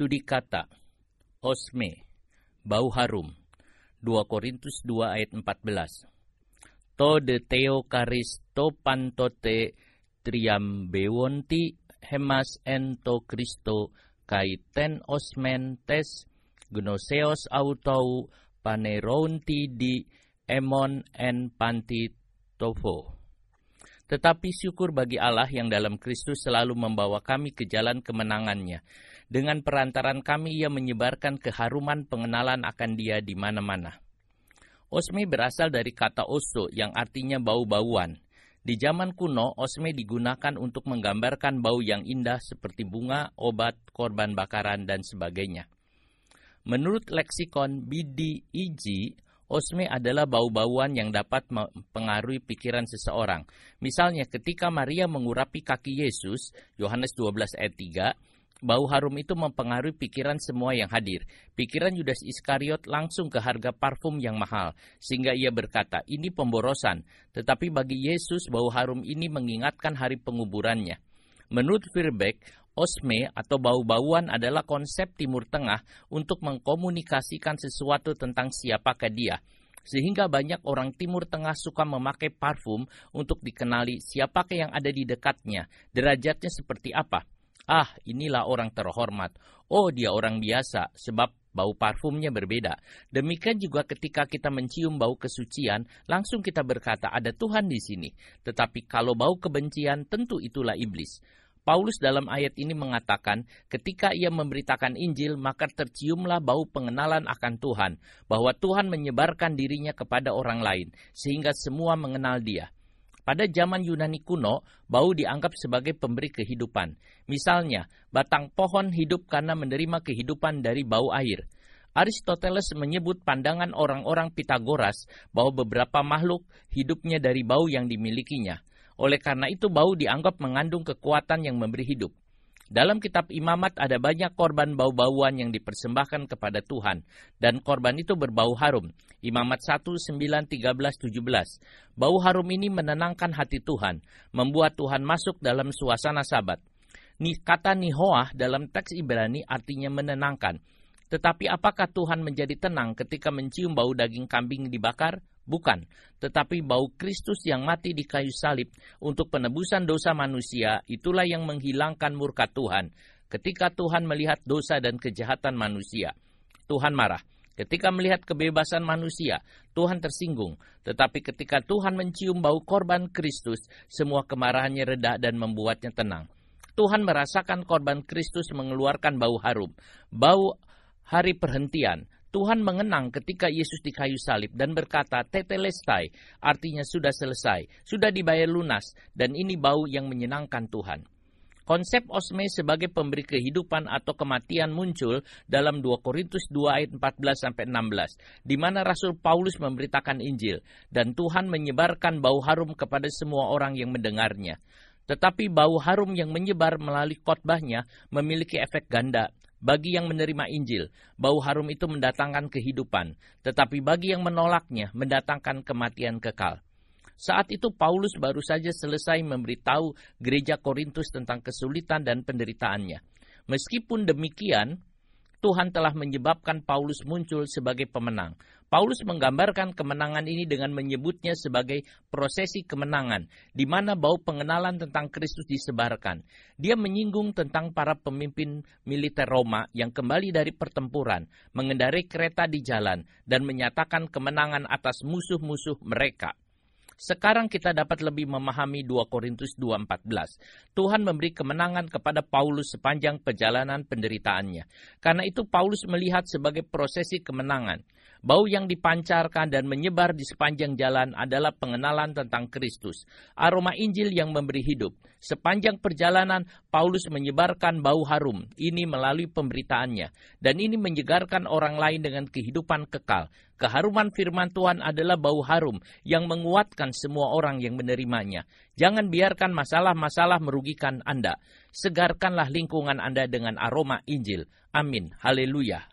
Studi kata Osme Bau harum 2 Korintus 2 ayat 14 To de teo karis to pantote triam bewonti hemas ento Kristo kai ten osmen tes gnoseos autou paneronti di emon en panti tofo. Tetapi syukur bagi Allah yang dalam Kristus selalu membawa kami ke jalan kemenangannya. Dengan perantaran kami ia menyebarkan keharuman pengenalan akan dia di mana-mana. Osme berasal dari kata oso yang artinya bau-bauan. Di zaman kuno, osme digunakan untuk menggambarkan bau yang indah seperti bunga, obat, korban bakaran, dan sebagainya. Menurut leksikon BDIG, Osme adalah bau-bauan yang dapat mempengaruhi pikiran seseorang. Misalnya ketika Maria mengurapi kaki Yesus, Yohanes 12 ayat 3, bau harum itu mempengaruhi pikiran semua yang hadir. Pikiran Yudas Iskariot langsung ke harga parfum yang mahal, sehingga ia berkata, ini pemborosan. Tetapi bagi Yesus, bau harum ini mengingatkan hari penguburannya. Menurut Firbeck, Osme atau bau-bauan adalah konsep Timur Tengah untuk mengkomunikasikan sesuatu tentang siapakah dia. Sehingga banyak orang Timur Tengah suka memakai parfum untuk dikenali siapakah yang ada di dekatnya, derajatnya seperti apa. Ah, inilah orang terhormat. Oh, dia orang biasa, sebab bau parfumnya berbeda. Demikian juga ketika kita mencium bau kesucian, langsung kita berkata ada Tuhan di sini. Tetapi kalau bau kebencian, tentu itulah iblis. Paulus dalam ayat ini mengatakan, ketika ia memberitakan Injil, maka terciumlah bau pengenalan akan Tuhan, bahwa Tuhan menyebarkan dirinya kepada orang lain, sehingga semua mengenal dia. Pada zaman Yunani kuno, bau dianggap sebagai pemberi kehidupan. Misalnya, batang pohon hidup karena menerima kehidupan dari bau air. Aristoteles menyebut pandangan orang-orang Pitagoras bahwa beberapa makhluk hidupnya dari bau yang dimilikinya. Oleh karena itu bau dianggap mengandung kekuatan yang memberi hidup. Dalam kitab imamat ada banyak korban bau-bauan yang dipersembahkan kepada Tuhan. Dan korban itu berbau harum. Imamat 1, 9, 13, 17. Bau harum ini menenangkan hati Tuhan. Membuat Tuhan masuk dalam suasana sabat. Kata nihoah dalam teks Ibrani artinya menenangkan. Tetapi apakah Tuhan menjadi tenang ketika mencium bau daging kambing dibakar? Bukan, tetapi bau Kristus yang mati di kayu salib untuk penebusan dosa manusia, itulah yang menghilangkan murka Tuhan. Ketika Tuhan melihat dosa dan kejahatan manusia, Tuhan marah. Ketika melihat kebebasan manusia, Tuhan tersinggung. Tetapi ketika Tuhan mencium bau korban Kristus, semua kemarahannya reda dan membuatnya tenang. Tuhan merasakan korban Kristus mengeluarkan bau harum, bau hari perhentian, Tuhan mengenang ketika Yesus di kayu salib dan berkata, Tetelestai, artinya sudah selesai, sudah dibayar lunas, dan ini bau yang menyenangkan Tuhan. Konsep osme sebagai pemberi kehidupan atau kematian muncul dalam 2 Korintus 2 ayat 14 sampai 16, di mana Rasul Paulus memberitakan Injil dan Tuhan menyebarkan bau harum kepada semua orang yang mendengarnya. Tetapi bau harum yang menyebar melalui khotbahnya memiliki efek ganda bagi yang menerima Injil, bau harum itu mendatangkan kehidupan, tetapi bagi yang menolaknya mendatangkan kematian kekal. Saat itu Paulus baru saja selesai memberitahu gereja Korintus tentang kesulitan dan penderitaannya. Meskipun demikian, Tuhan telah menyebabkan Paulus muncul sebagai pemenang. Paulus menggambarkan kemenangan ini dengan menyebutnya sebagai prosesi kemenangan, di mana bau pengenalan tentang Kristus disebarkan. Dia menyinggung tentang para pemimpin militer Roma yang kembali dari pertempuran, mengendarai kereta di jalan, dan menyatakan kemenangan atas musuh-musuh mereka. Sekarang kita dapat lebih memahami 2 Korintus 2.14. Tuhan memberi kemenangan kepada Paulus sepanjang perjalanan penderitaannya. Karena itu Paulus melihat sebagai prosesi kemenangan. Bau yang dipancarkan dan menyebar di sepanjang jalan adalah pengenalan tentang Kristus. Aroma Injil yang memberi hidup. Sepanjang perjalanan, Paulus menyebarkan bau harum. Ini melalui pemberitaannya. Dan ini menyegarkan orang lain dengan kehidupan kekal. Keharuman firman Tuhan adalah bau harum yang menguatkan semua orang yang menerimanya. Jangan biarkan masalah-masalah merugikan Anda. Segarkanlah lingkungan Anda dengan aroma Injil. Amin. Haleluya.